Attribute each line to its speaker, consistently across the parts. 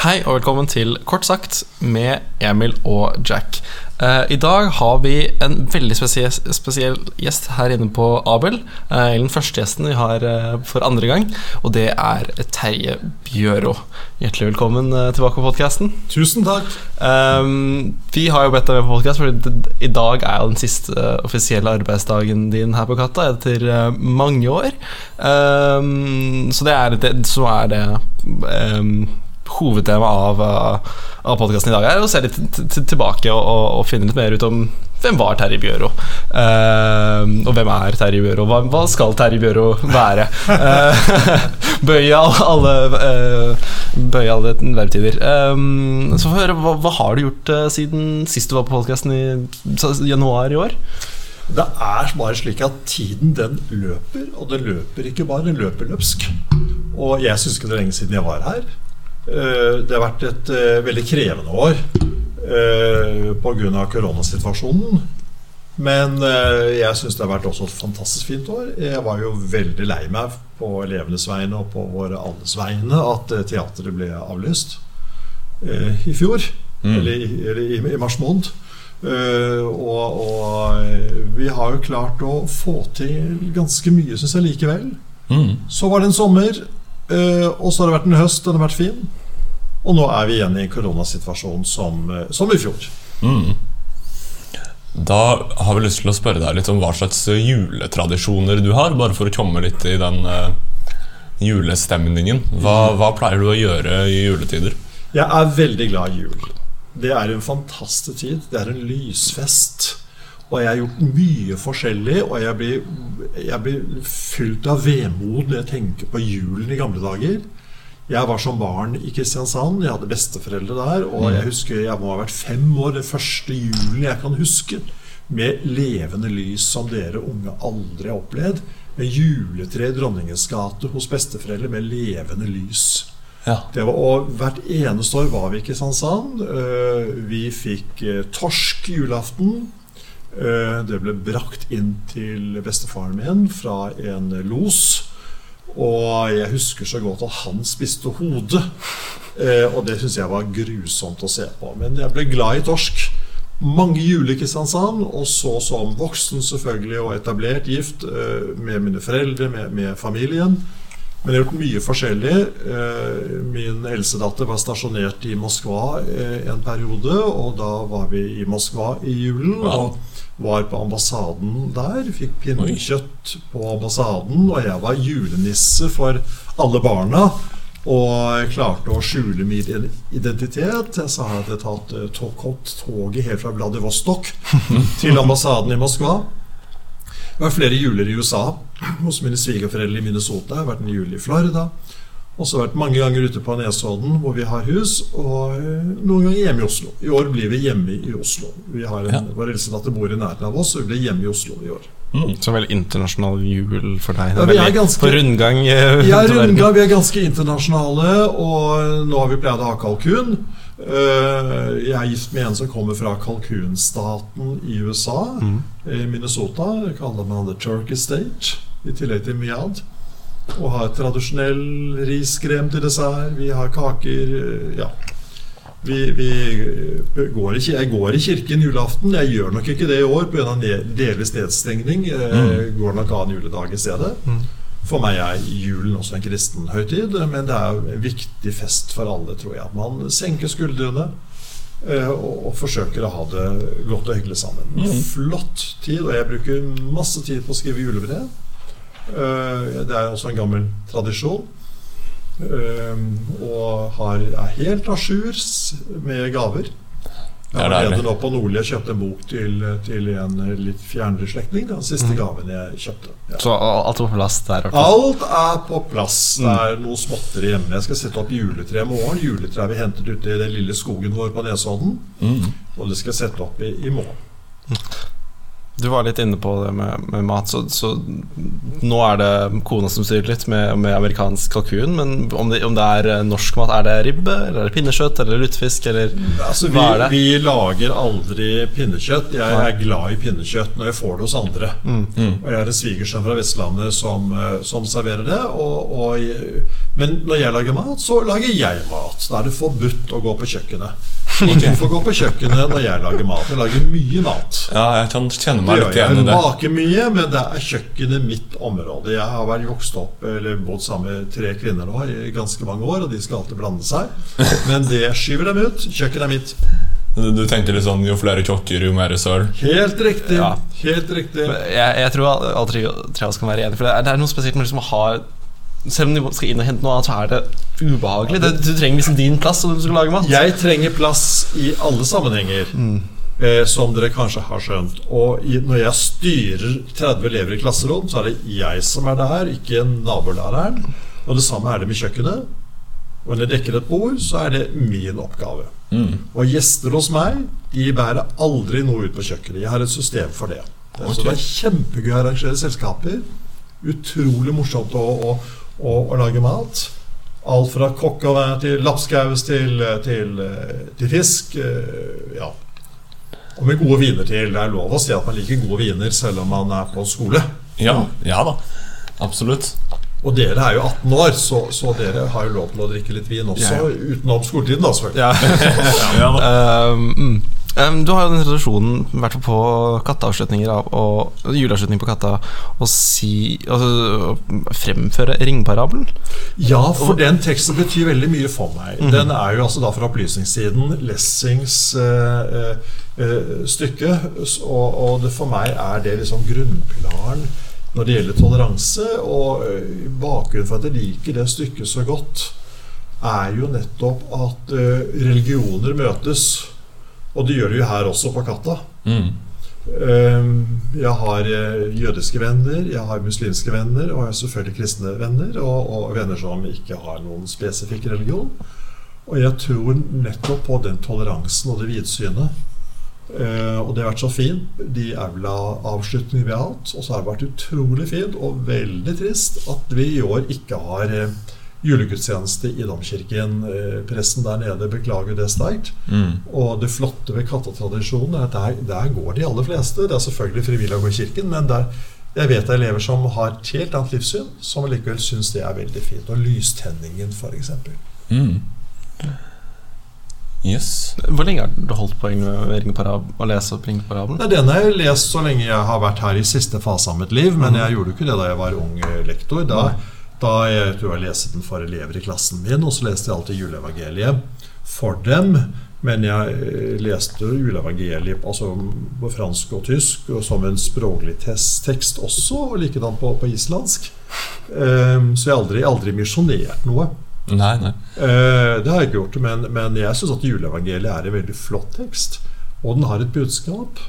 Speaker 1: Hei og velkommen til Kort sagt med Emil og Jack. Eh, I dag har vi en veldig spesiell, spesiell gjest her inne på Abel. Eh, den første gjesten vi har eh, for andre gang, og det er Terje Bjøro. Hjertelig velkommen tilbake på podkasten.
Speaker 2: Tusen takk.
Speaker 1: vi har jo bedt deg med på podkast, for i dag er jo den siste offisielle arbeidsdagen din her på Katta etter mange år. Um, så det er det, som er det um, hovedtema av, uh, av podkasten i dag er å se litt tilbake og, og, og, finne litt mer ut om hvem var Terje Bjøro? Uh, og hvem er Terje Bjøro? Hva, hva skal Terje Bjøro være? Uh, bøye alle, uh, bøye alle verbtider. Um, så få høre, hva, hva, har du gjort siden sist du var på podkasten i januar i år?
Speaker 2: Det er bare slik at tiden den løper, og det løper ikke bare, den løper løpsk. Og jeg syns ikke det er lenge siden jeg var her. Eh, det har vært et eh, veldig krevende år eh, pga. koronasituasjonen. Men jeg syns det har vært også et fantastisk fint år. Jeg var jo veldig lei meg på elevenes vegne og på våre alles vegne at teatret ble avlyst i fjor. Mm. Eller, i, eller i, i, mars måned. og, og, vi har jo klart å få til ganske mye, syns jeg, likevel. Mm. Så var det en sommer og så har det vært en høst, den har vært fin. Og nå er vi igjen i en koronasituasjon som, uh, som i fjor. Mm.
Speaker 3: Da har vi lyst til å spørre deg litt om hva slags juletradisjoner du har, bare for å komme litt i den uh, julestemningen. Hva, hva, pleier du å gjøre i juletider?
Speaker 2: Jeg er veldig glad i jul. Det er en fantastisk tid. Det er en lysfest. Og jeg har gjort mye forskjellig, og jeg blir, jeg blir fylt av vemod når jeg tenker på julen i gamle dager. Jeg var som barn i Kristiansand. Jeg hadde besteforeldre der. Og mm. jeg husker jeg må ha vært fem år, den første julen jeg kan huske. Med levende lys som dere unge aldri har opplevd. Med juletre i Dronningens gate hos besteforeldre med levende lys. Ja. Var, og Hvert eneste år var vi i Kristiansand. Øh, vi fikk øh, torsk julaften. Eh, det ble brakt inn til bestefaren min fra en los. Og jeg husker så godt at han spiste hodet. Eh, og det syns jeg var grusomt å se på. Men jeg ble glad i torsk. Mange jul i Kristiansand, og så som voksen selvfølgelig og etablert gift eh, med mine foreldre, med, med familien. Men jeg har gjort mye forskjellig. Min eldste datter var stasjonert i Moskva en periode, og da var vi i Moskva i julen. Og var på ambassaden der. Fikk pinnekjøtt på ambassaden. Og jeg var julenisse for alle barna. Og klarte å skjule min identitet. Jeg sa at jeg hadde tatt eh, toget helt fra Vladivostok til ambassaden i Moskva. Det var flere juler i USA hos mine svigerforeldre i Minnesota. Jeg har vært en jul i Florida. Og så vært mange ganger ute på Nesodden, hvor vi har hus, og eh, noen ganger hjemme i Oslo. I år blir vi hjemme i Oslo. Vi har en, ja. Vår eldste datter bor i nærheten av oss, og vi blir hjemme i Oslo i år.
Speaker 1: Mm. Så veldig internasjonal jul for deg?
Speaker 2: Ja, vi er ganske,
Speaker 1: på rundgang? Eh,
Speaker 2: ja, rundgang. Vi er ganske internasjonale, og nå har vi pleid å ha kalkun. Uh, jeg er gift med en som kommer fra kalkunstaten i USA, mm. Minnesota. Det kaller man The Turkey State, i tillegg til annet og har tradisjonell riskrem til dessert. Vi har kaker. Eh, ja. Vi, vi går ikke, jeg går i kirken julaften. Jeg gjør nok ikke det i år pga. delvis nedstengning. Eh, mm. Går nok annen en juledag i stedet. Mm. For meg er julen også en kristen høytid, men det er en viktig fest for alle, tror jeg. At man senker skuldrene eh, og forsøker å ha det godt og hyggelig sammen. Mm. Flott tid, og jeg bruker masse tid på å skrive julebrev. Eh, det er også en gammel tradisjon. Eh, og har, er helt à jour med gaver. Jeg var nede nå på Nordli og kjøpte en bok til, til en litt fjernere slektning. Den siste mm. gaven jeg kjøpte.
Speaker 1: Ja. Så alt er på plass der?
Speaker 2: Alt er på plass. Det mm. er noe småtteri hjemme. Jeg skal sette opp juletre i morgen. Juletreet vi hentet ute i den lille skogen vår på Nesodden. Mm. Og det skal jeg sette opp i, i morgen.
Speaker 1: Du var litt inne på det med, med mat, så, så, nå er det kona som styrer litt med, med amerikansk kalkun. Men om det, om det, er eh, norsk mat, er det ribbe, eller er det pinnekjøtt eller lutefisk? Eller
Speaker 2: altså, vi, hva er det? Vi lager aldri pinnekjøtt. Jeg er glad i pinnekjøtt når jeg får det hos andre. Mm. Mm. Og jeg er en svigersønn fra Vestlandet som, eh, som serverer det. Og, og, men når jeg lager mat, så lager jeg mat. Da er det forbudt å gå på kjøkkenet. Ingen får gå på kjøkkenet når jeg lager mat. Jeg lager mye mat.
Speaker 3: Ja, jeg kan kjenne meg litt igjen
Speaker 2: i det. Jeg baker mye, men det er kjøkkenet mitt område. Jeg har vært vokst opp eller bodd sammen med tre kvinner nå i ganske mange år, og de skal alltid blande seg. Men det skyver dem ut. Kjøkkenet er mitt.
Speaker 3: Du tenkte litt sånn jo flere kokker, jo mer søl?
Speaker 2: Helt riktig. Ja. Helt riktig.
Speaker 1: Jeg, jeg tror alle tre av oss kan være enige. For det er, det er noe spesielt med liksom å ha selv om de skal inn og hente noe annet, så er det ubehagelig. Det, du trenger liksom din plass når du skal lage mat.
Speaker 2: Jeg trenger plass i alle sammenhenger. Mm. Eh, som dere kanskje har skjønt. Og i, når jeg styrer 30 elever i klasserom, så er det jeg som er der, ikke nabolæreren. Og det samme er det med kjøkkenet. Og når jeg dekker et bord, så er det min oppgave. Mm. Og gjester hos meg de bærer aldri noe ut på kjøkkenet. Jeg har et system for det. Okay. Så det er kjempegøy å arrangere selskaper. Utrolig morsomt å, å og, og lage mat. Alt fra kokkevær til lapskaus til, til, til, fisk. Eh, ja. Og med gode viner til. Det er lov å si at man liker gode viner selv om man er på skole.
Speaker 3: Ja, ja da. Absolutt.
Speaker 2: Og dere er jo 18 år, så, så, dere har jo lov til å drikke litt vin også ja. utenom skoletiden. da, selvfølgelig. Ja. ja,
Speaker 1: um, mm. Um, du har jo den tradisjonen, i hvert fall på katteavslutninger og juleavslutning på Katta, å si altså, fremføre ringparabelen.
Speaker 2: Ja, for den teksten betyr veldig mye for meg. Mm. Den er jo altså da fra opplysningssiden Lessings uh, uh, stykke. Og, og det, for meg er det liksom grunnpilaren når det gjelder toleranse. Og bakgrunnen for at jeg liker det stykket så godt, er jo nettopp at uh, religioner møtes. Og det gjør det jo her også, på Katta. Mm. Ehm, jeg har eh, jødiske venner, jeg har muslimske venner, og jeg har selvfølgelig kristne venner. Og, og venner som ikke har noen spesifikk religion. Og jeg tror nettopp på den toleransen og det vidsynet. Uh, og det har vært så fint. De aula-avslutningene vi har hatt. Og så har det vært utrolig fint og veldig trist at vi i år ikke har uh, julegudstjeneste i domkirken. Eh, presten der nede beklager det sterkt. Mm. Og det flotte ved kattetradisjonen er at der, der, går de aller fleste. Det er selvfølgelig frivillig å gå i kirken, men der, jeg vet det er elever som har et helt annet livssyn, som likevel syns det er veldig fint. Og lystenningen, f.eks. Mm.
Speaker 3: Yes.
Speaker 1: Hvor lenge har du holdt på å lese opp Ringeparabelen?
Speaker 2: Den har jeg lest så lenge jeg har vært her i siste fase av mitt liv, men mm. jeg gjorde ikke det da jeg var ung lektor. Da da jeg tror jeg leste den for elever i klassen min, og så leste jeg alltid juleevangeliet for dem. Men jeg eh, leste juleevangeliet altså på fransk og tysk og som en språklig tekst også, og likedan på, på islandsk. Um, så jeg har aldri, aldri misjonert noe.
Speaker 3: Nei, nei.
Speaker 2: Uh, det har jeg ikke gjort, men, men jeg syns at juleevangeliet er en veldig flott tekst. Og den har et budskap.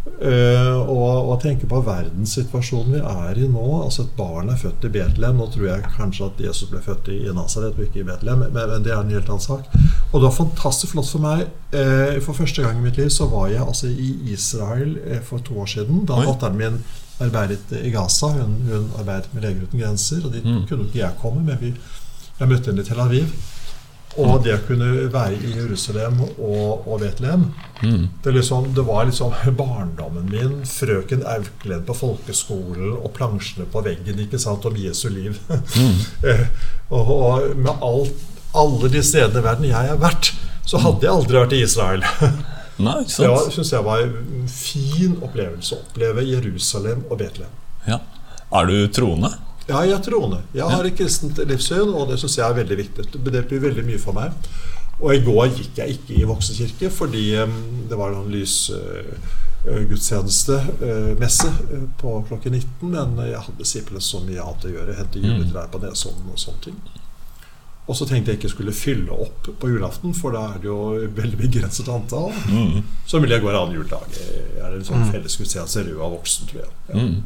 Speaker 2: Uh, og, og tenke på verdenssituasjonen vi er i nå. Altså Et barn er født i Betlehem. Nå tror jeg kanskje at Jesus ble født i, i Nazaret og ikke i Betlehem, men, men, det er en helt annen sak. Og det var fantastisk flott for meg. Uh, for første gang i mitt liv så var jeg altså i Israel uh, for to år siden. Da datteren min arbeidet i Gaza. Hun, hun arbeidet med Leger uten grenser. Og dit mm. kunne ikke jeg komme, men vi, jeg møtte henne i Tel Aviv. Og det å kunne være i Jerusalem og, og Betlehem mm. det, liksom, det, var liksom barndommen min. Frøken Auklend på folkeskolen og plansjene på veggen ikke sant, om Jesu liv. Mm. og, og, med alt, alle de stedene i verden jeg har vært, så hadde jeg aldri vært i Israel.
Speaker 3: Nei, sant?
Speaker 2: Det syns jeg var en fin opplevelse. Å oppleve Jerusalem og Betlehem.
Speaker 3: Ja. Er du troende?
Speaker 2: Ja, jeg er troende. Jeg har et kristent livssyn, og det syns jeg er veldig viktig. Det betyr veldig mye for meg. Og i går gikk jeg ikke i voksenkirke fordi det var en lys uh, uh, på klokken 19. Men jeg hadde simpelthen så mye annet å gjøre. Hente mm. juletrær på Nesodden og sånne ting. Og så tenkte jeg ikke skulle fylle opp på julaften, for da er det jo veldig begrenset antall. Mm. Så ville jeg gå en annen juledag. Er det en sånn mm. fellesgudstjeneste rød av voksen, tror jeg. Ja. Mm.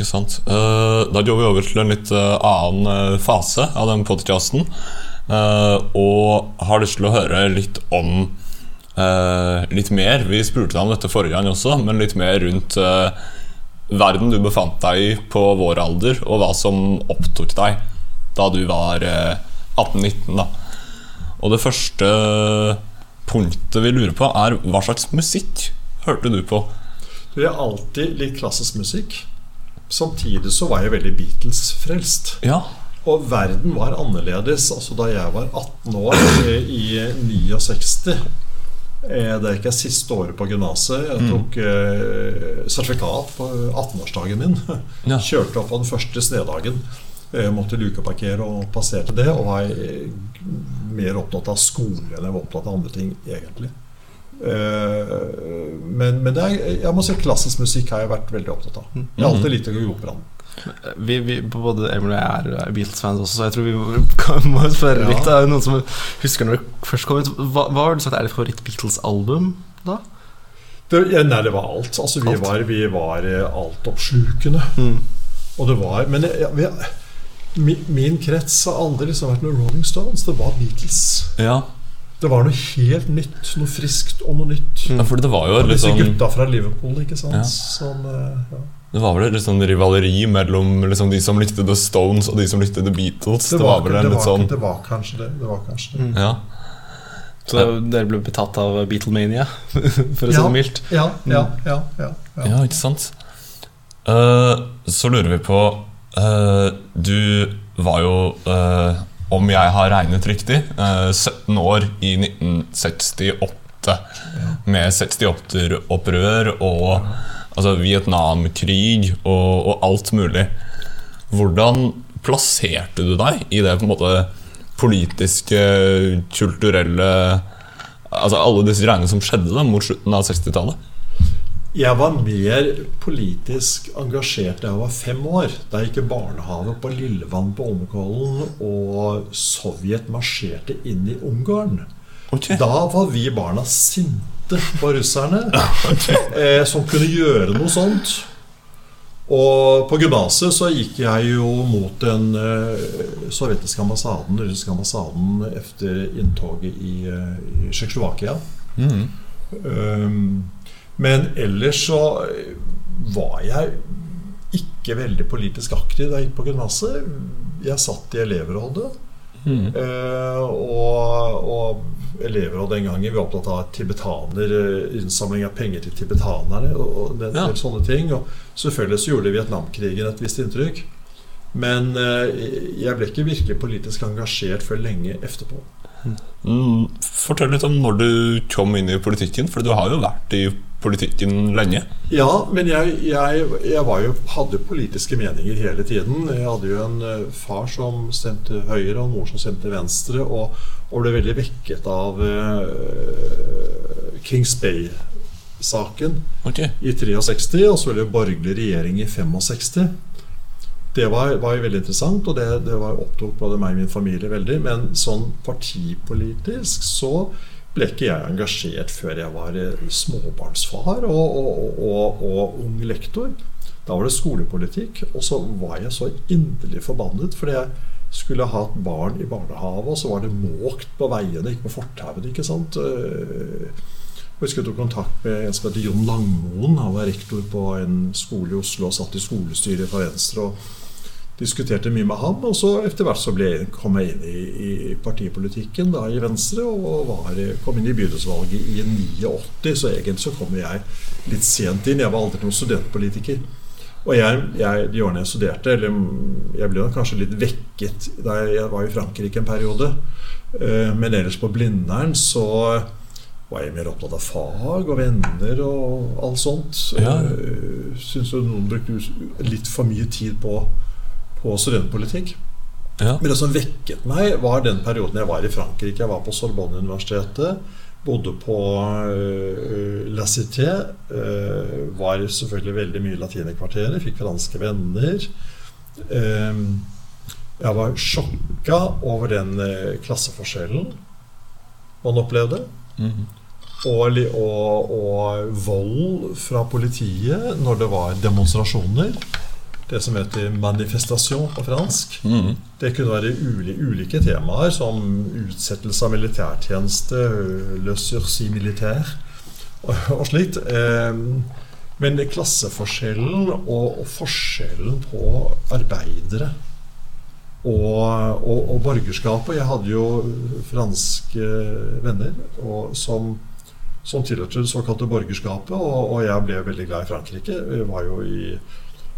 Speaker 3: Ikke sant. Uh, da går vi over til en litt uh, annen uh, fase av den podkasten. og har lyst til å høre litt om eh, litt mer. Vi spurte deg om dette forrige gang også, men litt mer rundt eh, verden du befant deg i på vår alder, og hva som opptok deg da du var eh, 18-19. da. Og det første punktet vi lurer på, er hva slags musikk hørte du på?
Speaker 2: Du, Jeg har alltid likt klassisk musikk. Samtidig så var jeg veldig Beatles-frelst.
Speaker 3: Ja,
Speaker 2: Og verden var annerledes. Altså Da jeg var 18 år eh, i 69 eh, Det er ikke siste året på gymnaset. Jeg tok eh, sertifikat på 18-årsdagen min.
Speaker 3: Ja.
Speaker 2: Kjørte opp på den første snedagen. Jeg måtte lukeparkere og passerte det. Og var eh, mer opptatt av skole enn jeg var opptatt av andre ting, egentlig. Eh, Men, men er, jeg må si klassisk musikk har jeg vært veldig opptatt av. Jeg har alltid likt å gå i operaen.
Speaker 1: Vi, vi, både Emil og jeg er Beatles-fans også, så jeg tror vi må, spørre
Speaker 2: Ja.
Speaker 1: Det Er det noen som husker når det først kom ut? Hva, hva har du sagt er ditt favoritt-Beatles-album da?
Speaker 2: Det, ja, nei, det var alt. Altså, vi
Speaker 1: Alt.
Speaker 2: var, vi var eh, altoppslukende.
Speaker 1: Mm.
Speaker 2: Og det var Men jeg, jeg, min, min krets har aldri liksom vært noe Rolling Stones. Det var Beatles.
Speaker 3: ja.
Speaker 2: Det var noe helt nytt. Noe friskt og noe nytt.
Speaker 3: ja for det var jo litt
Speaker 2: disse
Speaker 3: sånn
Speaker 2: gutta fra Liverpool, ikke sant.
Speaker 3: Ja.
Speaker 2: Som, eh, ja.
Speaker 3: Det var vel litt sånn rivaleri mellom liksom de som likte The Stones og de som likte The Beatles.
Speaker 2: det, var,
Speaker 3: vel
Speaker 2: det,
Speaker 3: var, litt
Speaker 2: var,
Speaker 3: sånn
Speaker 2: det var kanskje det. det, var kanskje det.
Speaker 1: Mm.
Speaker 3: Ja.
Speaker 1: Så dere ble betatt av Beatlemania, for å si
Speaker 2: Ja.
Speaker 1: det mildt?
Speaker 2: Ja, ja, ja, ja, ja.
Speaker 3: Ja, ikke sant? Uh, så lurer vi på uh, Du var jo, eh, om jeg har regnet riktig, eh, 17 år i 1968. Med 68-opprør og altså, Vietnamkrig og, og alt mulig. Hvordan plasserte du deg i det måte politiske, kulturelle Altså alle disse greiene som skjedde da mot slutten av 60-tallet?
Speaker 2: Jeg var mer politisk engasjert da jeg var fem år. Da jeg gikk i barnehage på Lillevann på Holmenkollen, og Sovjet marsjerte inn i Ungarn.
Speaker 3: Okay.
Speaker 2: Da var vi barna sinte på russerne, eh, som kunne gjøre noe sånt. Og på gymnaset så gikk jeg jo mot den eh, sovjetiske ambassaden, den russiske ambassaden etter inntoget i, eh, i Tsjekkoslovakia.
Speaker 3: Mm.
Speaker 2: Um, men ellers så var jeg ikke veldig politisk aktiv da jeg gikk på gymnaset. Jeg satt i elevrådet.
Speaker 3: Mm.
Speaker 2: eh, og, og elevrådet den gangen vi var opptatt av tibetaner, eh, innsamling av penger til tibetanerne og, og en
Speaker 3: Ja.
Speaker 2: sånne ting. Og selvfølgelig så gjorde Vietnamkrigen et visst inntrykk. Men eh, jeg ble ikke virkelig politisk engasjert før lenge etterpå.
Speaker 3: Mm, Fortell litt om når du kom inn i politikken, for du har jo vært i politikken lenge.
Speaker 2: Ja, men jeg, jeg, jeg var jo, hadde politiske meninger hele tiden. Jeg hadde jo en eh, far som stemte høyre, og en mor som stemte venstre, og, og ble veldig vekket av uh, Kings Bay-saken
Speaker 3: okay.
Speaker 2: i 63, og så ble det borgerlig regjering i 65. Det var, var jo veldig interessant, og det, det var opptok både meg og min familie veldig. Men sånn partipolitisk så ble ikke jeg engasjert før jeg var eh, småbarnsfar og, og, og, og ung lektor. Da var det skolepolitikk, og så var jeg så inderlig forbannet fordi jeg skulle ha et barn i barnehage, og så var det måkt på veiene, ikke på fortauene, ikke sant. Eh, Jeg husker jeg tok kontakt med en som heter Jon Langmoen. Han var rektor på en skole i Oslo og satt i skolestyret for Venstre. og Diskuterte mye med ham, og så etter hvert så ble, kom jeg inn i, i partipolitikken da i Venstre. Og var, kom inn i bydelsvalget i 89, så egentlig så kom jeg litt sent inn. Jeg var aldri noen studentpolitiker. Og jeg, jeg, de årene jeg studerte, eller jeg ble kanskje litt vekket da jeg, jeg var i Frankrike en periode. Eh, Men ellers på Blindern så var jeg mer opptatt av fag og venner og alt sånt.
Speaker 3: Ja.
Speaker 2: Eh, Syns jo noen brukte litt for mye tid på, på studentpolitikk.
Speaker 3: ja.
Speaker 2: Men det som vekket meg, var den perioden jeg var i Frankrike. Jeg var på Sorbonne-universitetet. Bodde på uh, La Cité. Uh, var selvfølgelig veldig mye i latinekvarteret. Fikk franske venner. Uh, jeg var sjokka over den klasseforskjellen man opplevde.
Speaker 3: Mhm.
Speaker 2: Og, og, og vold fra politiet når det var demonstrasjoner. Det som heter manifestation på fransk.
Speaker 3: Mm.
Speaker 2: Det kunne være uli, ulike temaer, som utsettelse av militærtjeneste, le sursis militaire og, og slikt. Eh, men klasseforskjellen og, og forskjellen på arbeidere og, og, og borgerskapet Jeg hadde jo franske venner og, som, som tilhørte det såkalte borgerskapet, og, og jeg ble veldig glad i Frankrike. Jeg var jo i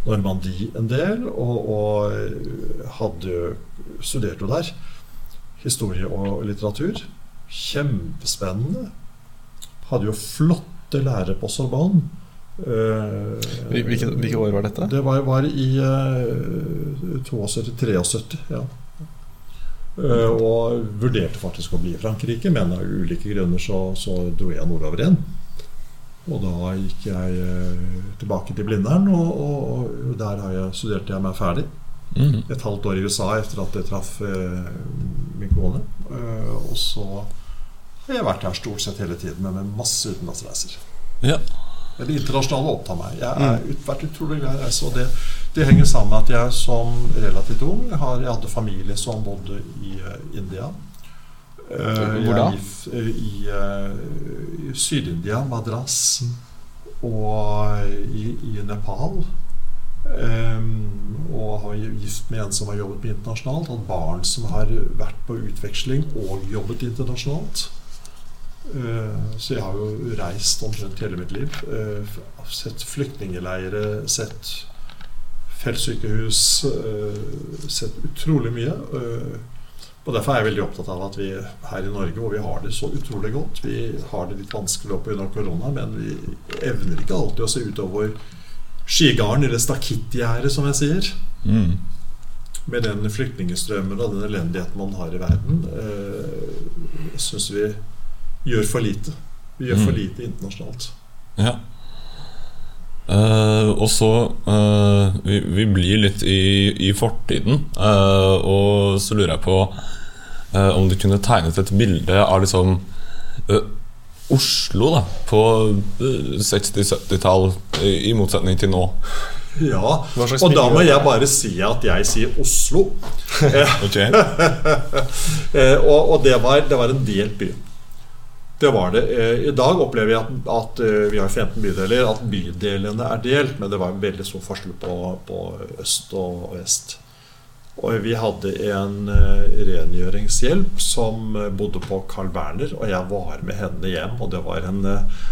Speaker 2: Normandie en del, og, og hadde studert jo der. Historie og litteratur. Kjempespennende. Hadde jo flotte lærere på Sorbonne. Eh,
Speaker 1: Hvilke, hvilke år var dette?
Speaker 2: Det var, var i uh, 72-73, ja. Uh, og vurderte faktisk å bli i Frankrike, men av ulike grunner så, så dro jeg nordover igjen. Og da gikk jeg eh, tilbake til Blindern, og, og, og der har jeg, studerte jeg meg ferdig.
Speaker 3: Mm.
Speaker 2: Et halvt år i USA etter at jeg traff eh, min kone. Eh, og så har jeg vært her stort sett hele tiden, men med masse utenlandsreiser.
Speaker 3: Ja.
Speaker 2: Det internasjonale opptar meg. Jeg har ut, vært utrolig glad i å reise. Og det, det henger sammen med at jeg som relativt ung jeg, har, jeg hadde familie som bodde i eh, India. Eh,
Speaker 1: Hvor da?
Speaker 2: eh, I, eh, i Syd-India, Madras, og i, i Nepal. Um, og har gift med en som har jobbet med internasjonalt. Hatt barn som har vært på utveksling og jobbet internasjonalt. Uh, så jeg har jo reist omtrent hele mitt liv. Uh, sett flyktningleirer, sett feltsykehus, uh, sett utrolig mye. Eh, og Derfor er jeg veldig opptatt av at vi her i Norge, hvor vi har det så utrolig godt Vi har det litt vanskelig opp pga. korona, men vi evner ikke alltid å se utover skigarden, eller stakittgjerdet, som jeg sier.
Speaker 3: Mm.
Speaker 2: Med den flyktningstrømmen og den elendigheten man har i verden. øh, jeg syns vi gjør for lite. Vi gjør for
Speaker 3: Mm.
Speaker 2: lite internasjonalt.
Speaker 3: Ja. Eh, og så uh, vi, vi blir litt i, i fortiden, uh, og så lurer jeg på eh, om du kunne tegnet et bilde av liksom Oslo da på eh, 60-70-tall, i, i motsetning til nå.
Speaker 2: Ja, og da må jeg bare si at jeg sier Oslo. Og og det, var, det var en delt by. Det var det. Eh, I dag opplever jeg at, at eh, vi har 15 bydeler, at bydelene er delt, men det var en veldig stor forskjell på, på øst og vest. Og vi hadde en eh, rengjøringshjelp som bodde på Carl Berner, og jeg var med henne hjem. Og det var en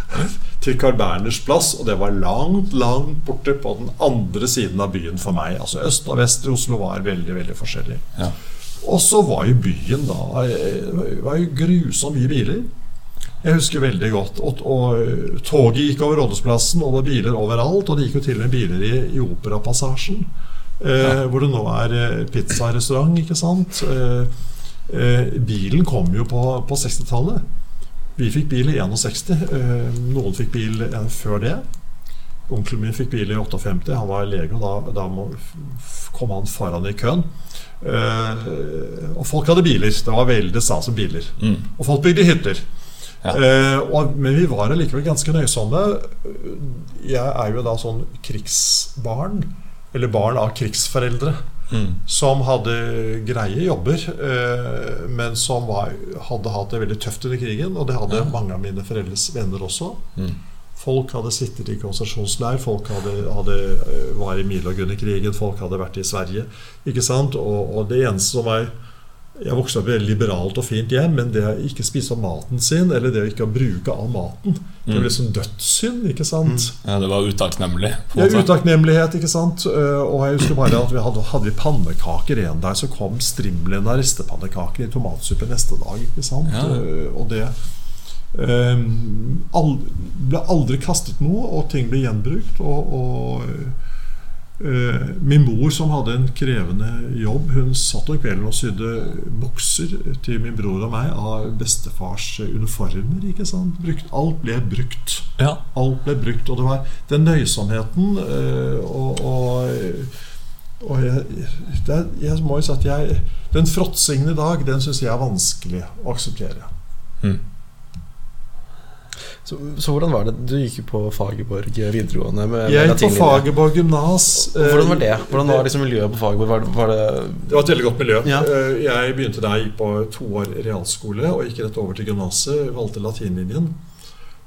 Speaker 2: til Carl Berners plass, og det var langt, langt borte på den andre siden av byen for meg. Altså øst og vest i Oslo var veldig, veldig forskjellig.
Speaker 3: Ja.
Speaker 2: Og så var jo byen da Det var jo grusomt mye biler. Jeg husker veldig godt. Og, og eh, toget gikk over Rådhusplassen, og det var biler overalt. Og det gikk jo til og med biler i, i Operapassasjen, eh, hvor det nå er eh, pizzarestaurant, ikke sant. Eh, eh, bilen kom jo på, på 60-tallet. Vi fikk bil i 61. Eh, noen fikk bil eh, før det. Onkelen min fikk bil i 58. Han var lege, og da, da kom han foran i køen. Eh, og folk hadde biler. Det var veldig stas med biler.
Speaker 3: Mm.
Speaker 2: Og folk bygde hytter.
Speaker 3: Ja.
Speaker 2: Eh, og, men vi var allikevel ganske nøysomme. Jeg er jo da sånn krigsbarn, eller barn av krigsforeldre,
Speaker 3: Mm.
Speaker 2: som hadde greie jobber, eh, men som var, hadde hatt det veldig tøft under krigen. Og det hadde
Speaker 3: Ja.
Speaker 2: mange av mine foreldres venner også.
Speaker 3: Mm.
Speaker 2: Folk hadde sittet i konsentrasjonsleir, folk hadde, hadde, eh, var i Milorg under krigen, folk hadde vært i Sverige. Ikke sant? Og, og det eneste som var Jeg vokste opp i et liberalt og fint hjem, men det å ikke spise av maten sin, eller det å ikke bruke all maten, det
Speaker 3: ble
Speaker 2: var liksom dødssynd, ikke sant?
Speaker 3: Ja, det var utakknemlig.
Speaker 2: Ja, utakknemlighet, ikke sant. Eh, Og jeg husker bare at vi hadde, hadde vi pannekaker en dag, så kom strimlene av restepannekaker i tomatsuppe neste dag. ikke sant?
Speaker 3: Ja.
Speaker 2: Eh, Og det um, aldri, ble aldri kastet noe, og ting ble gjenbrukt. Og, og eh, min mor, som hadde en krevende jobb, hun satt om kvelden og sydde bukser til min bror og meg av bestefars uniformer. ikke sant? Brukt, alt ble brukt.
Speaker 3: Ja.
Speaker 2: Alt ble brukt, og det var den nøysomheten øh, og, og, og jeg, det, jeg må jo si at jeg Den fråtsingen i dag, den syns jeg er vanskelig å akseptere.
Speaker 3: Mm.
Speaker 1: Så, så hvordan var det? Du gikk jo på Fagerborg videregående med, med
Speaker 2: Jeg gikk på. Fagerborg gymnas. eh,
Speaker 1: Hvordan var det? Hvordan var liksom miljøet på Fagerborg? Var, det- var det
Speaker 2: Det var et veldig godt miljø.
Speaker 1: Ja.
Speaker 2: Eh, Jeg begynte der, gikk på to år realskole og gikk rett over til gymnaset. Valgte latinlinjen.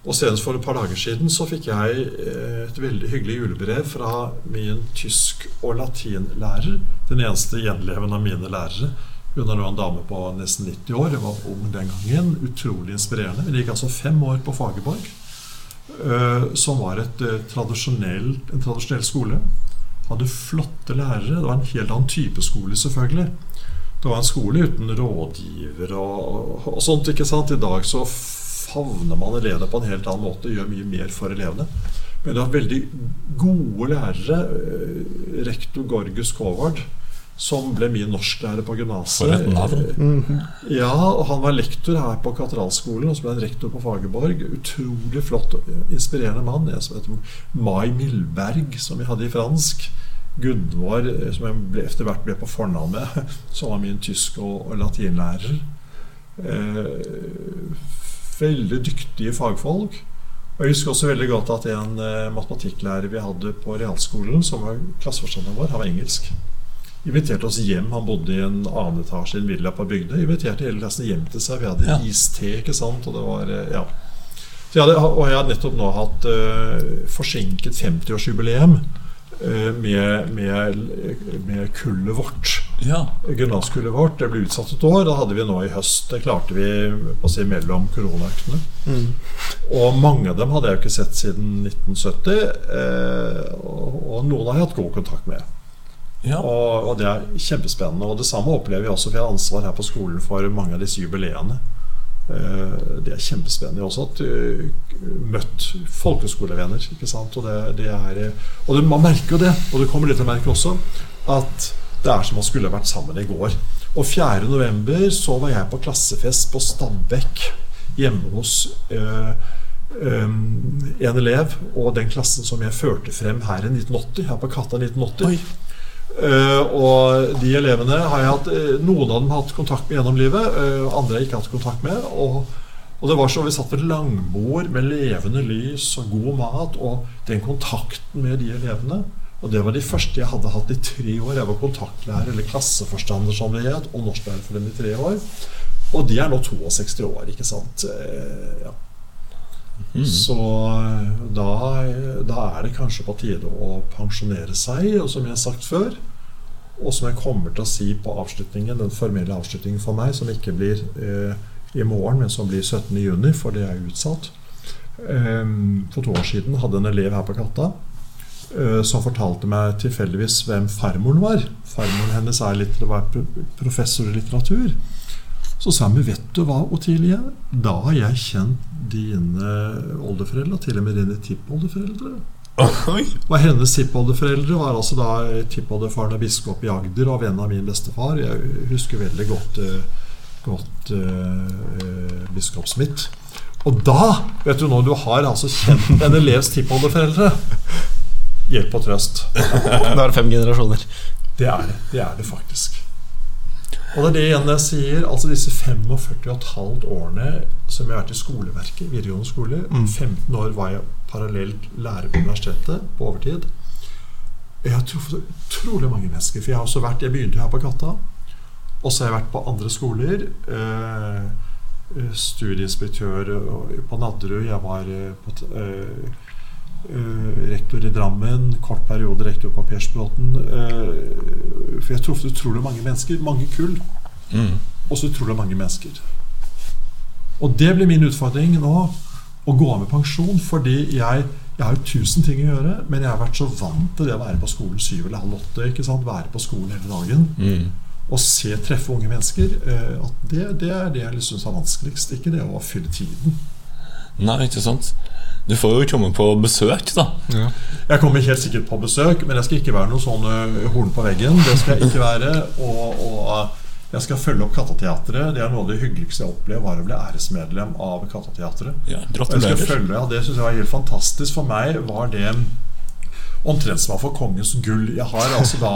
Speaker 2: Og senest for et par dager siden så fikk jeg eh, et veldig hyggelig julebrev fra min tysk- og latinlærer. Den eneste gjenlevende av mine lærere. Hun er nå en dame på nesten 90 år. Hun var ung den gangen. Utrolig inspirerende. Hun gikk altså fem år på Fagerborg. eh, Som var et, eh, tradisjonell, en tradisjonell skole. Hadde flotte lærere. Det var en helt annen type skole, selvfølgelig. Det var en skole uten rådgiver og, og sånt. ikke sant? I dag så favner man elevene på en helt annen måte, gjør mye mer for elevene. Men det var veldig gode lærere. eh, Rektor Gorgus Kåvard, som ble min norsklærer på gymnaset.
Speaker 3: For et navn.
Speaker 1: Mhm.
Speaker 2: Ja, og han var lektor her på Katedralskolen, og så ble han rektor på Fagerborg. Utrolig flott, og inspirerende mann. Jeg som heter Mai Milberg, som vi hadde i fransk. Gunvor, eh, som jeg ble, etter hvert ble på fornavn med, som var min tysk- og, og latinlærer. Eh, veldig dyktige fagfolk. Og Jeg husker også veldig godt at en eh, matematikklærer vi hadde på realskolen, som var klasseforstanderen vår, han var engelsk inviterte oss hjem. Han bodde i en annen etasje i en villa på Bygdøy. Inviterte hele klassen hjem til seg. Vi hadde
Speaker 3: Ja.
Speaker 2: iste, ikke sant. Og det var eh, Ja. Så jeg hadde, og jeg har nettopp nå hatt uh, forsinket 50-årsjubileum eh, med, med, med kullet vårt.
Speaker 3: Ja.
Speaker 2: Gymnaskullet vårt. Det ble utsatt et år. Det hadde vi nå i høst. Det klarte vi på å si, mellom koronaøktene.
Speaker 1: Mm.
Speaker 2: Og mange av dem hadde jeg jo ikke sett siden 1970. Eh, og, og noen har jeg hatt god kontakt med.
Speaker 3: Ja.
Speaker 2: Og, og det er kjempespennende. Og det samme opplever jeg også, for jeg har ansvar her på skolen for mange av disse jubileene. Eh, Det er kjempespennende. Også At, eh, møtt folkeskolevenner. ikke sant? Og, det, det er, eh, og det, man merker jo det, og det kommer litt til å merke også, at det er som man skulle vært sammen i går. Og 4. november så var jeg på klassefest på Stabekk hjemme hos øh, øh, en elev og den klassen som jeg førte frem her i 1980, her på Katta 1980.
Speaker 1: Oi.
Speaker 2: Eh, og de elevene har jeg hatt eh, Noen av dem har hatt kontakt med gjennom livet, uh, andre har jeg ikke hatt kontakt med. Og, og det var så Vi satt ved langbord med levende lys og god mat, og den kontakten med de elevene Og det var de første jeg hadde hatt i tre år. Jeg var kontaktlærer, eller klasseforstander som det het, og norsklærer for dem i tre år. Og de er nå 62 år, ikke sant. Uh, ja.
Speaker 3: Mm.
Speaker 2: Så eh, da, da er det kanskje på tide å pensjonere seg, og som jeg har sagt før. Og som jeg kommer til å si på avslutningen, den formelle avslutningen for meg, som ikke blir eh, i morgen, men som blir 17.6, for det er utsatt. Eh, for to år siden hadde en elev her på Katta eh, som fortalte meg tilfeldigvis hvem farmoren var. Farmoren hennes er litt, var pro- professor i litteratur. Så sa hun, vet du hva, Otilie? Da har jeg kjent dine oldeforeldre, og til og med dine tippoldeforeldre.
Speaker 3: Oi.
Speaker 2: Og hennes tippoldeforeldre var altså da tippoldefaren av biskop i Agder og venn av min bestefar. Jeg husker veldig godt, eh, godt uh, biskop Smith. Og da, vet du når du har altså kjent en elevs tippoldeforeldre Hjelp og trøst.
Speaker 1: Da er det fem generasjoner.
Speaker 2: Det er det. Det er det faktisk. Og det er det igjen jeg sier. Altså disse 45,5 årene som jeg har vært i skoleverket, videregående skole.
Speaker 1: Mm.
Speaker 2: 15 år var jeg parallelt lærer på universitetet på overtid. Jeg har truffet utrolig mange mennesker. For jeg har også vært, jeg begynte her på Katta. Og så har jeg vært på andre skoler. Eh, eh, studieinspektør på Nadderud. Jeg var eh, på, eh, rektor i Drammen. Kort periode rektor på Persbråten. Eh, for jeg traff utrolig mange mennesker. Mange kull.
Speaker 3: Mm.
Speaker 2: Også utrolig mange mennesker. Og det blir min utfordring nå. Å gå av med pensjon. Fordi jeg, jeg har jo tusen ting å gjøre, men jeg har vært så vant til det å være på skolen syv eller halv åtte. ikke sant? Være på skolen hele dagen.
Speaker 3: Mm.
Speaker 2: Og se, treffe unge mennesker. eh, at det, det er det jeg syns er vanskeligst. Ikke det å fylle tiden.
Speaker 3: Nei, ikke sant? Du får jo komme på besøk, da.
Speaker 2: Jeg kommer helt sikkert på besøk, men jeg skal ikke være noe sånn horn på veggen. Det skal jeg ikke være. Og, og jeg skal følge opp Katteteatret. Det er noe av det hyggeligste jeg opplevde, var å bli æresmedlem av Katteteatret.
Speaker 3: Ja,
Speaker 2: følge, ja, Det syns jeg var helt fantastisk. For meg var det omtrent som å få kongens gull. Jeg har altså da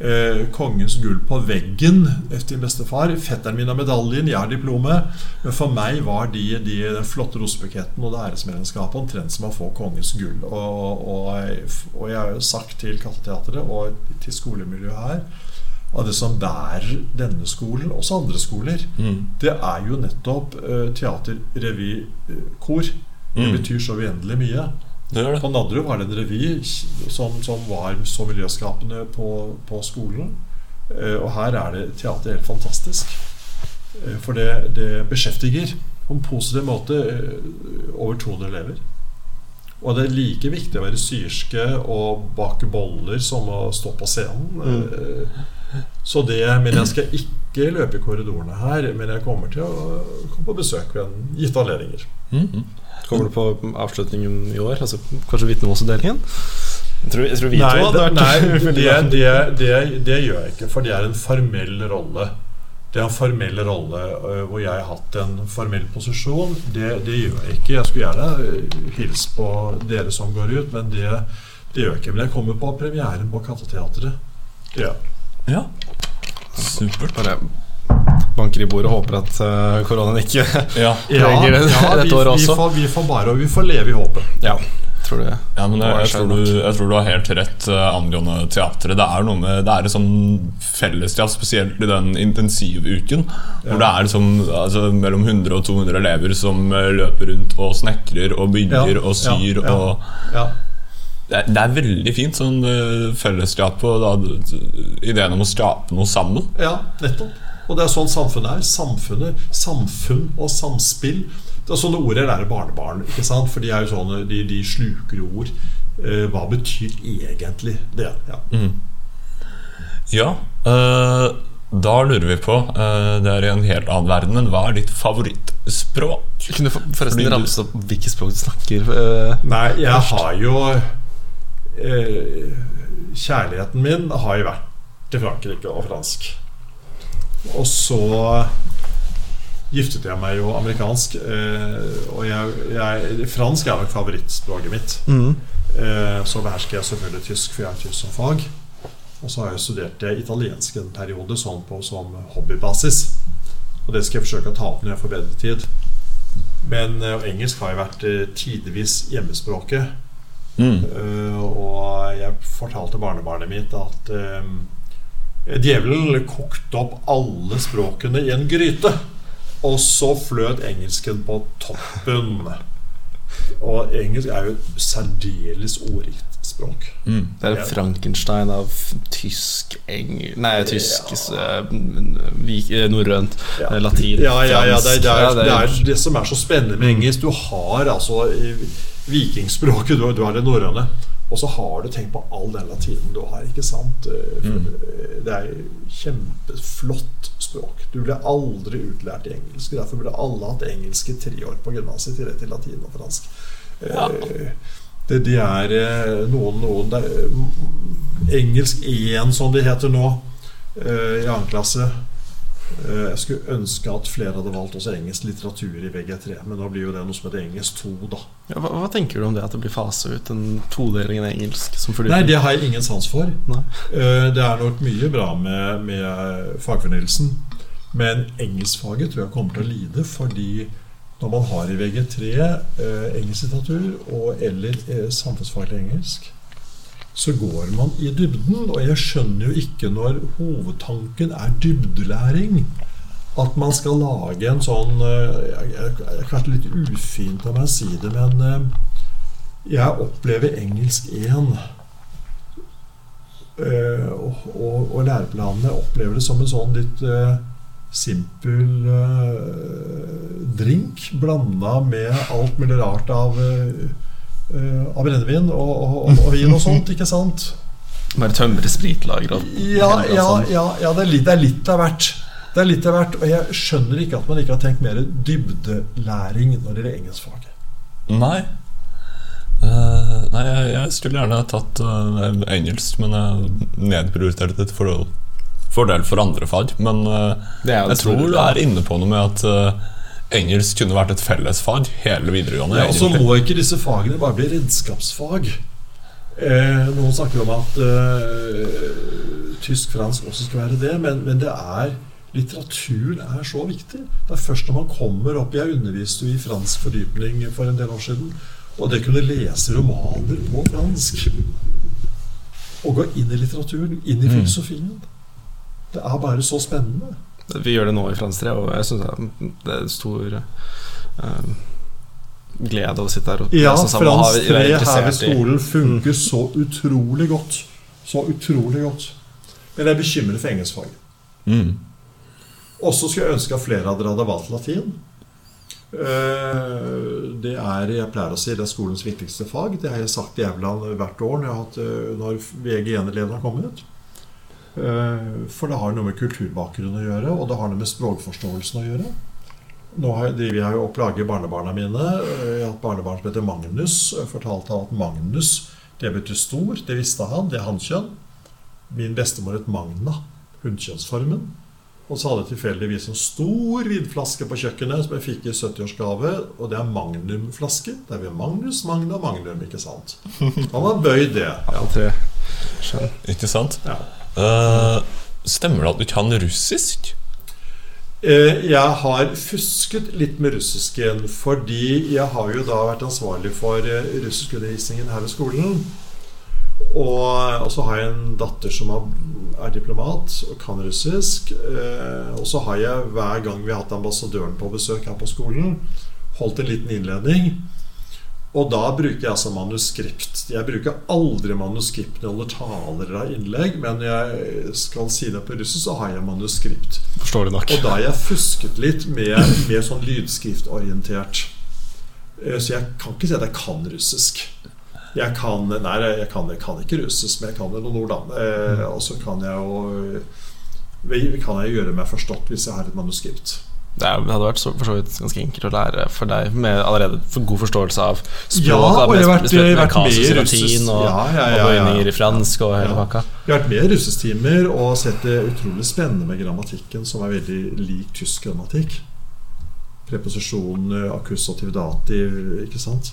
Speaker 2: eh, kongens gull på veggen efter min bestefar. Fetteren min har medaljen, jeg har diplomet. Men for meg var de, de den flotte rosebuketten og det æresmedlemskapet omtrent som å få kongens gull. Og, og, og jeg har jo sagt til Katteteatret og til skolemiljøet her at det som bærer denne skolen, også andre skoler,
Speaker 3: Mm.
Speaker 2: det er jo nettopp eh, teater, revy, eh, kor. Det
Speaker 3: Mm.
Speaker 2: betyr så uendelig mye.
Speaker 3: Det det.
Speaker 2: På Nadderud var det en revy som, som var så miljøskapende på, på skolen. Eh, og her er det teater helt fantastisk. Eh, for det, det beskjeftiger på en positiv måte eh, over 200 elever. Og det er like viktig å være syerske og bake boller som å stå på scenen. Mm. Så det, Men jeg skal ikke løpe i korridorene her, men jeg kommer til å komme på besøk ved en gitte anledninger.
Speaker 3: Mm.
Speaker 1: Kommer du på avslutningen i år? Altså Kanskje vitnemålsutdelingen? Jeg tror, jeg tror vi
Speaker 2: Nei,
Speaker 1: to hadde
Speaker 2: det,
Speaker 1: vært
Speaker 2: nei det, det, det, det gjør jeg ikke, for det er en formell rolle. Det er en formell rolle øh, hvor jeg har hatt en formell posisjon. Det, det gjør jeg ikke. Jeg skulle gjerne hilst på dere som går ut, men det, det gjør jeg ikke. Men jeg kommer på premieren på Katteteatret. Ja.
Speaker 3: Ja. Supert.
Speaker 1: Bare banker i bordet og håper at uh, koronaen ikke
Speaker 3: Ja.
Speaker 1: Preger det dette
Speaker 2: vi,
Speaker 1: også.
Speaker 2: vi, får, vi får bare vi får leve i håpet.
Speaker 1: Ja, tror du
Speaker 3: Ja, men jeg, jeg, tror du, jeg tror du har helt rett uh, angående teatret. Det er noe med Det er et sånn fellesskap, spesielt i den intensivuken. Hvor det er liksom, altså, mellom 100 og 200 elever som eh, løper rundt og snekrer og bygger
Speaker 2: Ja,
Speaker 3: og syr.
Speaker 2: ja, ja.
Speaker 3: og
Speaker 2: Ja.
Speaker 3: det, er- det er veldig fint sånn fellesskap og da, ideen om å skape noe sammen.
Speaker 2: Ja, nettopp. Og det er sånn samfunnet er. Samfunnet, samfunn og samspill. Det er sånne ord jeg lærer barnebarn. ikke sant? For de er jo sånne, de, de sluker jo ord. Eh, hva betyr egentlig det? Ja.
Speaker 3: Ja, øh, da lurer vi på øh, Det er i en helt annen verden, men hva er ditt favorittspråk?
Speaker 1: Kunne du for- forresten
Speaker 3: du-
Speaker 1: ramse opp hvilket språk du snakker eh,
Speaker 2: Nei, jeg har jo eh, Kjærligheten min har jo vært til Frankrike og fransk. Og så giftet jeg meg jo amerikansk. Eh, og jeg, jeg, fransk er nok favorittspråket mitt.
Speaker 1: mm.
Speaker 2: Eh, så behersker jeg selvfølgelig tysk, for jeg har tysk som fag. Og så har jeg studert italiensk en periode sånn på, som hobbybasis. Og det skal jeg forsøke å ta opp når jeg får bedre tid. Men eh, engelsk har jo vært tidvis hjemmespråket.
Speaker 3: Mm.
Speaker 2: Og jeg fortalte barnebarnet mitt at djevelen kokte opp alle språkene i en gryte. Og så fløt engelsken på toppen. Og engelsk er jo et særdeles ordrikt språk.
Speaker 3: Mm.
Speaker 1: Det er Frankenstein av tysk, engel... Nei, tysk ja. vik- eh, norrønt,
Speaker 2: Ja.
Speaker 1: eh, latin,
Speaker 2: Ja, ja, ja, det, er- det, er, det er det som er så spennende med engelsk. Du har altså vikingspråket, du har det norrøne. Og så har du tenkt på all den latinen du har, ikke sant? Eh, eh, Det er kjempeflott språk. Du ble aldri utlært i engelsk. Derfor burde alle hatt engelsk i tre år på gymnaset, i tillegg til latin og fransk. Ja. Det, det, er eh, noen, noen det er, mm, Engelsk 1, som det heter nå, eh, i annen klasse. Eh, Jeg skulle ønske at flere hadde valgt også engelsk litteratur i VG3, men da blir jo det noe som heter engelsk 2, da.
Speaker 1: Ja, hva, hva tenker du om det at det blir fasa ut en todeling i engelsk? Som
Speaker 2: Nei, det har jeg ingen sans for. Eh, Det er nok mye bra med, med fagfornyelsen, men engelskfaget tror jeg kommer til å lide fordi når man har i VG3 eh, engelsk litteratur og eller eh, samfunnsfaglig engelsk, så går man i dybden. Og jeg skjønner jo ikke når hovedtanken er dybdelæring, at man skal lage en sånn eh, Jeg jeg- jeg er litt ufint av meg å si det, men eh, jeg opplever engelsk 1 Eh, og, og, og læreplanene opplever det som en sånn litt simpel drink blanda med alt mulig rart av eh, eh, av brennevin og, og, og, og vin og sånt, ikke sant?
Speaker 1: Bare tømre spritlager og
Speaker 2: Ja, ja,
Speaker 1: sånn.
Speaker 2: ja, ja det, er litt, det er litt av hvert. Det er litt av hvert, Og jeg skjønner ikke at man ikke har tenkt mer dybdelæring når det gjelder engelskfaget.
Speaker 3: Nei. Uh, nei, jeg, jeg skulle gjerne ha tatt uh, engelsk, men jeg nedprioriterte det til fordel, fordel for andre fag. Men
Speaker 1: Det jo
Speaker 3: jeg tror du er inne på noe med at engelsk kunne vært et fellesfag hele videregående.
Speaker 2: Ja, og så må ikke disse fagene bare bli redskapsfag. Eh, noen snakker om at eh, tysk-fransk også skal være det, men, men det er litteraturen er så viktig. Det er først når man kommer opp Jeg underviste jo i fransk fordypning for en del år siden. Og det kunne lese romaner på fransk. Og gå inn i litteraturen, inn i filosofien. Det er bare så spennende.
Speaker 1: Vi gjør det nå i Frans 3, og jeg syns det er stor eh, glede å sitte her og
Speaker 2: Ja,
Speaker 1: lese
Speaker 2: Frans 3 her ved skolen funker så utrolig godt. Så utrolig godt. Men jeg er bekymret for engelskfaget.
Speaker 3: Mm.
Speaker 2: Også skulle jeg ønske at flere av dere hadde valgt latin. Eh, Det er jeg pleier å si, det er skolens viktigste fag. Det har jeg sagt i Evland hvert år når, jeg har hatt, eh, når VG1-elevene har kommet. Eh, For det har noe med kulturbakgrunn å gjøre, og det har noe med språkforståelsen å gjøre. Nå driver jeg jo og plager barnebarna mine. Eh, Jeg har hatt barnebarn som heter Magnus. Fortalte han at Magnus det betyr stor. Det visste han. Det er hannkjønn. Min bestemor het Magna. Hunnkjønnsformen. Og så hadde jeg tilfeldigvis en stor vinflaske på kjøkkenet som jeg fikk i 70-årsgave. Og det er magnumflaske. Det er ved Magnus, Magna, Magnum, ikke sant? Han har bøyd det.
Speaker 1: Ja,
Speaker 3: Ikke sant?
Speaker 2: Ja.
Speaker 3: Eh, stemmer det at du kan russisk?
Speaker 2: Eh, Jeg har fusket litt med russisken, fordi jeg har jo da vært ansvarlig for russiskundervisningen her ved skolen. Og, så har jeg en datter som er diplomat og kan russisk. Eh, og så har jeg hver gang vi har hatt ambassadøren på besøk her på skolen, holdt en liten innledning. Og da bruker jeg altså manuskript. Jeg bruker aldri manuskript når jeg holder taler av innlegg, men når jeg skal si det på russisk, så har jeg manuskript.
Speaker 1: Forstår du nok.
Speaker 2: Og da har jeg fusket litt med, med sånn lydskriftorientert. Eh, Så jeg kan ikke si at jeg kan russisk. Jeg kan, nei, jeg kan, jeg kan ikke russisk, men jeg kan noen ord, da. Eh, Og så kan jeg jo kan jeg gjøre meg forstått hvis jeg har et manuskript.
Speaker 1: Det hadde vært så, for så vidt ganske enkelt å lære for deg med allerede for god forståelse av språk.
Speaker 2: Ja, og jeg har vært-
Speaker 1: med- med
Speaker 2: vært med i
Speaker 1: russestimer og,
Speaker 2: Ja, ja, ja,
Speaker 1: og
Speaker 2: ja.
Speaker 1: i fransk og hele pakka.
Speaker 2: Jeg har vært med i russestimer og sett det utrolig spennende med grammatikken, som er veldig lik tysk grammatikk. Preposisjon, eh, akkusativ dativ, ikke sant.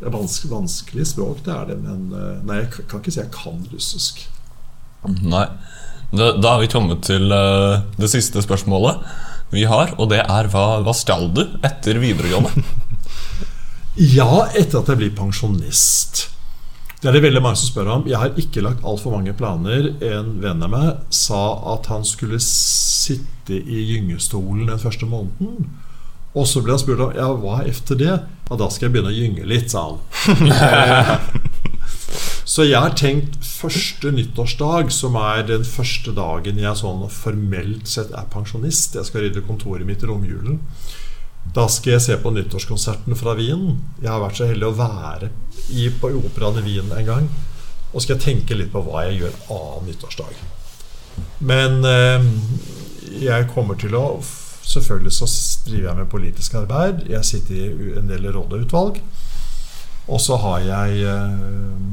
Speaker 2: Det er vanskelig, vanskelig språk, det er det, men eh, Nei, jeg kan ikke si jeg kan russisk.
Speaker 3: Nei. Da, da har vi kommet til uh, det siste spørsmålet vi har, og det er hva, hva skal du etter videregående?
Speaker 2: Ja, etter at jeg blir pensjonist. Det er det veldig mange som spør om. Jeg har ikke lagt altfor mange planer. En venn av meg sa at han skulle sitte i gyngestolen den første måneden. Og så ble han spurt om ja, hva efter det. Ja, da skal jeg begynne å gynge litt, sa han. Så jeg har tenkt første nyttårsdag, som er den første dagen jeg sånn formelt sett er pensjonist. Jeg skal rydde kontoret mitt i romjulen. Da skal jeg se på nyttårskonserten fra Wien. Jeg har vært så heldig å være i, på operaen i Wien en gang. Og skal jeg tenke litt på hva jeg gjør av nyttårsdag. Men eh, jeg kommer til å Selvfølgelig så driver jeg med politisk arbeid. Jeg sitter i en del råd og utvalg. Og så har jeg eh,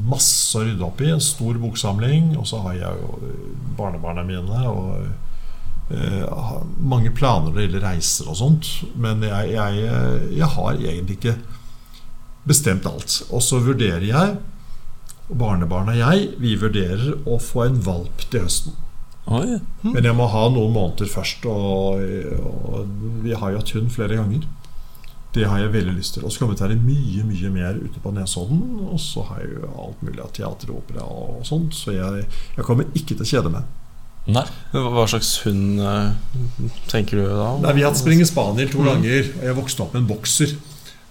Speaker 2: masse å rydde opp i. En stor boksamling. Og så har jeg jo eh, barnebarna mine. Og eh, mange planer når det gjelder reiser og sånt. Men jeg, jeg, eh, jeg har egentlig ikke bestemt alt. Og så vurderer jeg, barnebarna og jeg, vi vurderer å få en valp til høsten.
Speaker 3: Oi.
Speaker 2: Men jeg må ha noen måneder først. Og, og vi har jo hatt hund flere ganger. Det har jeg veldig lyst til. Og så kommer vi til å være mye mye mer ute på Nesodden. Og så har jeg jo alt mulig av teater og opera og sånt. Så jeg, jeg kommer ikke til å kjede meg.
Speaker 3: Nei.
Speaker 1: Hva slags hund eh, tenker du da?
Speaker 2: Nei, Vi har hatt springe spaniel to ganger, og jeg vokste opp med en bokser.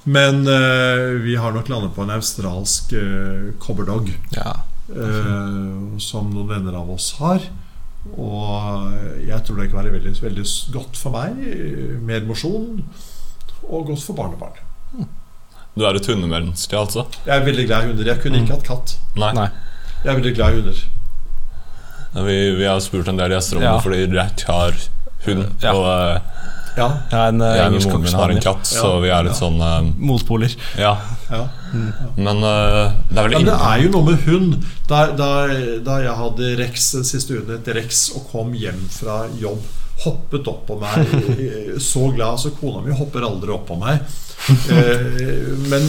Speaker 2: Men uh, vi har nok landet på en australsk uh, cobberdog.
Speaker 1: Ja.
Speaker 2: Uh, som noen venner av oss har. Og jeg tror det kan være veldig, veldig godt for meg. Mer mosjon. Og godt for barnebarn.
Speaker 3: Du er et hundemenneske, altså?
Speaker 2: Jeg er veldig glad i hunder. Jeg kunne ikke hatt katt.
Speaker 3: Nei.
Speaker 1: Nei.
Speaker 2: Jeg er veldig glad i hunder.
Speaker 3: Vi, vi har spurt en del gjester om
Speaker 1: Ja.
Speaker 3: det fordi Jack har hund.
Speaker 1: Ja.
Speaker 3: Og uh,
Speaker 2: Ja,
Speaker 1: Jeg er en eh,
Speaker 3: jeg og moren min har en katt, så vi er litt
Speaker 2: Ja.
Speaker 3: sånn uh,
Speaker 1: Motpoler.
Speaker 3: Ja.
Speaker 2: Ja.
Speaker 3: Men uh, det er vel
Speaker 2: men det er jo noe med hund. Da, da, da jeg hadde Rex den siste uken etter Rex og kom hjem fra jobb, hoppet opp på meg, eh, så glad. Så kona mi hopper aldri opp på meg. Uh, Men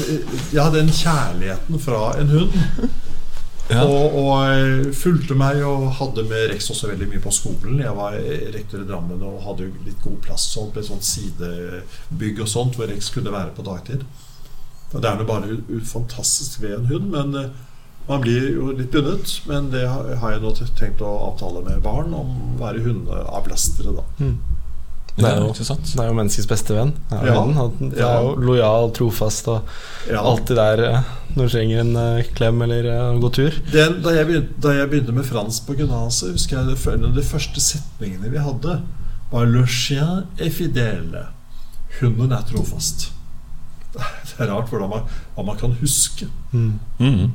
Speaker 2: ja, den kjærligheten fra en hund
Speaker 3: Ja.
Speaker 2: Og, og fulgte meg og hadde med Rex også veldig mye på skolen. Jeg var rektor i Drammen og hadde jo litt god plass på et sånt sidebygg og sånt hvor Rex kunne være på dagtid. Og Det er nå bare fantastisk ved en hund, men eh, man blir jo litt bundet. Men det har jeg nå tenkt å avtale med barn om å være hundeavlastere, da.
Speaker 1: Det er jo-? Det er jo menneskets beste venn. Er,
Speaker 2: Ja.
Speaker 1: den. Han det
Speaker 2: Ja.
Speaker 1: er jo lojal, trofast og
Speaker 2: Ja.
Speaker 1: alltid der eh, når du trenger en eh, klem eller en gå tur.
Speaker 2: Den, da, jeg begynte, da jeg begynte med fransk på gymnaset, husker jeg det, en av de første setningene vi hadde, var 'Le chien est fidèle'. Hunden er trofast. Det er rart hvordan man, hva man kan huske.
Speaker 1: Mm.
Speaker 3: Mm.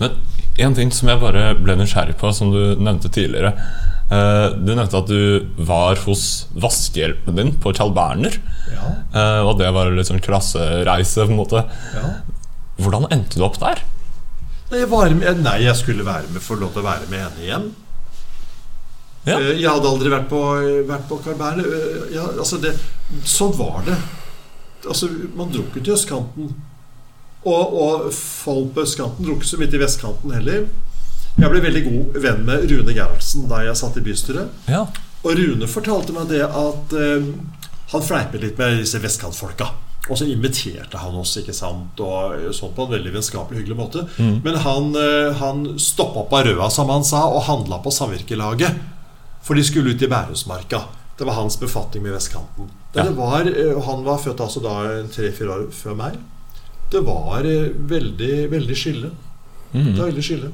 Speaker 3: Men en ting som jeg bare ble nysgjerrig på, som du nevnte tidligere. Eh, du nevnte at du var hos vaskehjelpen din på Carl Berner.
Speaker 2: Ja,
Speaker 3: eh, og det var litt sånn klassereise, på en måte.
Speaker 2: ja.
Speaker 3: Hvordan endte du opp der?
Speaker 2: Jeg, var med, nei, jeg skulle være med, få lov til å være med henne igjen.
Speaker 3: Ja.
Speaker 2: Eh, Jeg hadde aldri vært på, vært på Carl Berner. Ja, altså det, sånn var det. Altså, man dro ikke til østkanten. Og, og folk på østkanten drukket så mye til vestkanten heller. Jeg ble veldig god venn med Rune Gerhardsen da jeg satt i bystyret.
Speaker 3: Ja.
Speaker 2: Og Rune fortalte meg det at eh, han fleipet litt med disse vestkantfolka. Og så inviterte han oss, ikke sant, og sånn på en veldig vennskapelig, hyggelig måte. Men han, eh, han stoppa på Røa, som han sa, og handla på samvirkelaget. For de skulle ut i Bærumsmarka. Det var hans befatning med vestkanten. Det,
Speaker 3: Ja.
Speaker 2: det var, eh, han var født altså da tre-fire år før meg. Det var eh, veldig, veldig skille. Det
Speaker 3: Mm.
Speaker 2: var veldig skille.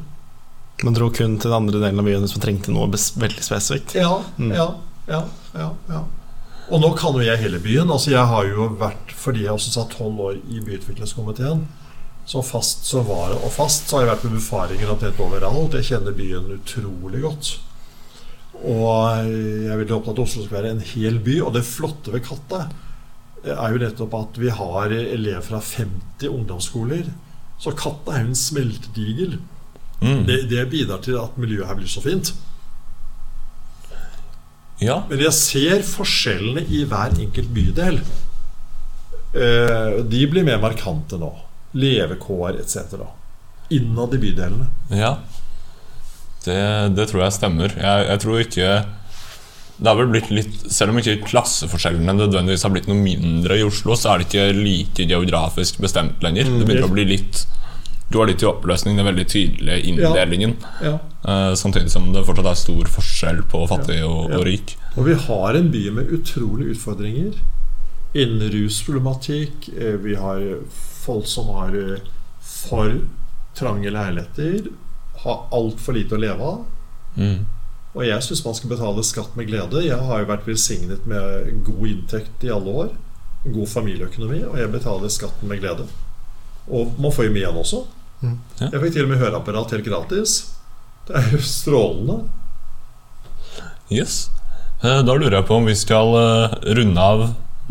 Speaker 1: Man dro kun til den andre delen av byen som trengte noe bes veldig spesifikt.
Speaker 2: Ja,
Speaker 1: Mm.
Speaker 2: ja, ja, ja, ja. Og nå kan jo jeg hele byen. Altså Jeg har jo vært, fordi jeg også satt tolv år i byutviklingskomiteen, så fast så var det, og fast så har jeg vært med befaringer omtrent overalt. Jeg kjenner byen utrolig godt. Og jeg er veldig opptatt av at Oslo skal være en hel by. Og det flotte ved Katta er jo nettopp at vi har elever fra 50 ungdomsskoler. Så Katta er jo en smeltedigel.
Speaker 3: Mm.
Speaker 2: Det, det bidrar til at miljøet her blir så fint.
Speaker 3: Ja.
Speaker 2: Men jeg ser forskjellene i hver enkelt bydel. Eh, De blir mer markante nå. Levekår etc. Innad i bydelene.
Speaker 3: ja. Det, det tror jeg stemmer. Jeg, jeg tror ikke det har vel blitt litt Selv om ikke klasseforskjellene nødvendigvis har blitt noe mindre i Oslo, så er det ikke like geografisk bestemt lenger. Det begynner å bli litt Du har litt i oppløsning, den veldig tydelige inndelingen.
Speaker 2: Ja.
Speaker 3: Eh, samtidig som det fortsatt er stor forskjell på fattig og,
Speaker 2: Ja.
Speaker 3: og rik.
Speaker 2: Og vi har en by med utrolige utfordringer. Innen rusproblematikk. eh, Vi har folk som har eh, for trange leiligheter. Har altfor lite å leve av.
Speaker 3: Mm.
Speaker 2: Og jeg syns man skal betale skatt med glede. Jeg har jo vært velsignet med god inntekt i alle år. God familieøkonomi, og jeg betaler skatten med glede. Og man får jo mye igjen også.
Speaker 1: Mm.
Speaker 3: Ja.
Speaker 2: Jeg fikk til og med høreapparat helt gratis. Det er jo strålende.
Speaker 3: Yes. Eh, Da lurer jeg på om vi skal eh, runde av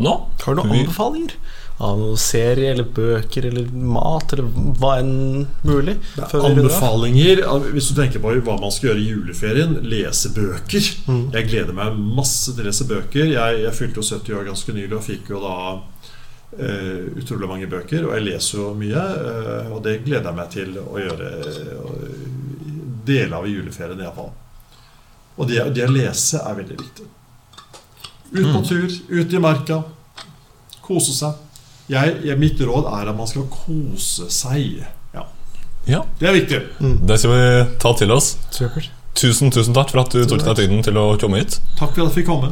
Speaker 3: nå.
Speaker 1: Har du noen
Speaker 3: Vi-
Speaker 1: anbefalinger? Av noen serie eller bøker eller mat eller hva enn mulig?
Speaker 2: Anbefalinger Hvis du tenker på hva man skal gjøre i juleferien, lese bøker.
Speaker 1: Mm.
Speaker 2: Jeg gleder meg masse til å lese bøker. Jeg, jeg fylte jo 70 år ganske nylig og fikk jo da Uh, utrolig mange bøker. Og jeg leser jo mye, Uh, og det gleder jeg meg til å gjøre uh, deler av i juleferien iallfall. Og det, det å lese er veldig viktig. Ut på tur, ut i marka. Kose seg. Jeg, jeg, mitt råd er at man skal kose seg. Ja,
Speaker 3: Ja,
Speaker 2: Det er viktig.
Speaker 3: Det skal vi ta til oss.
Speaker 1: Supert.
Speaker 3: Tusen, tusen takk for at du tok deg tiden til å komme hit.
Speaker 2: Takk for at jeg fikk komme.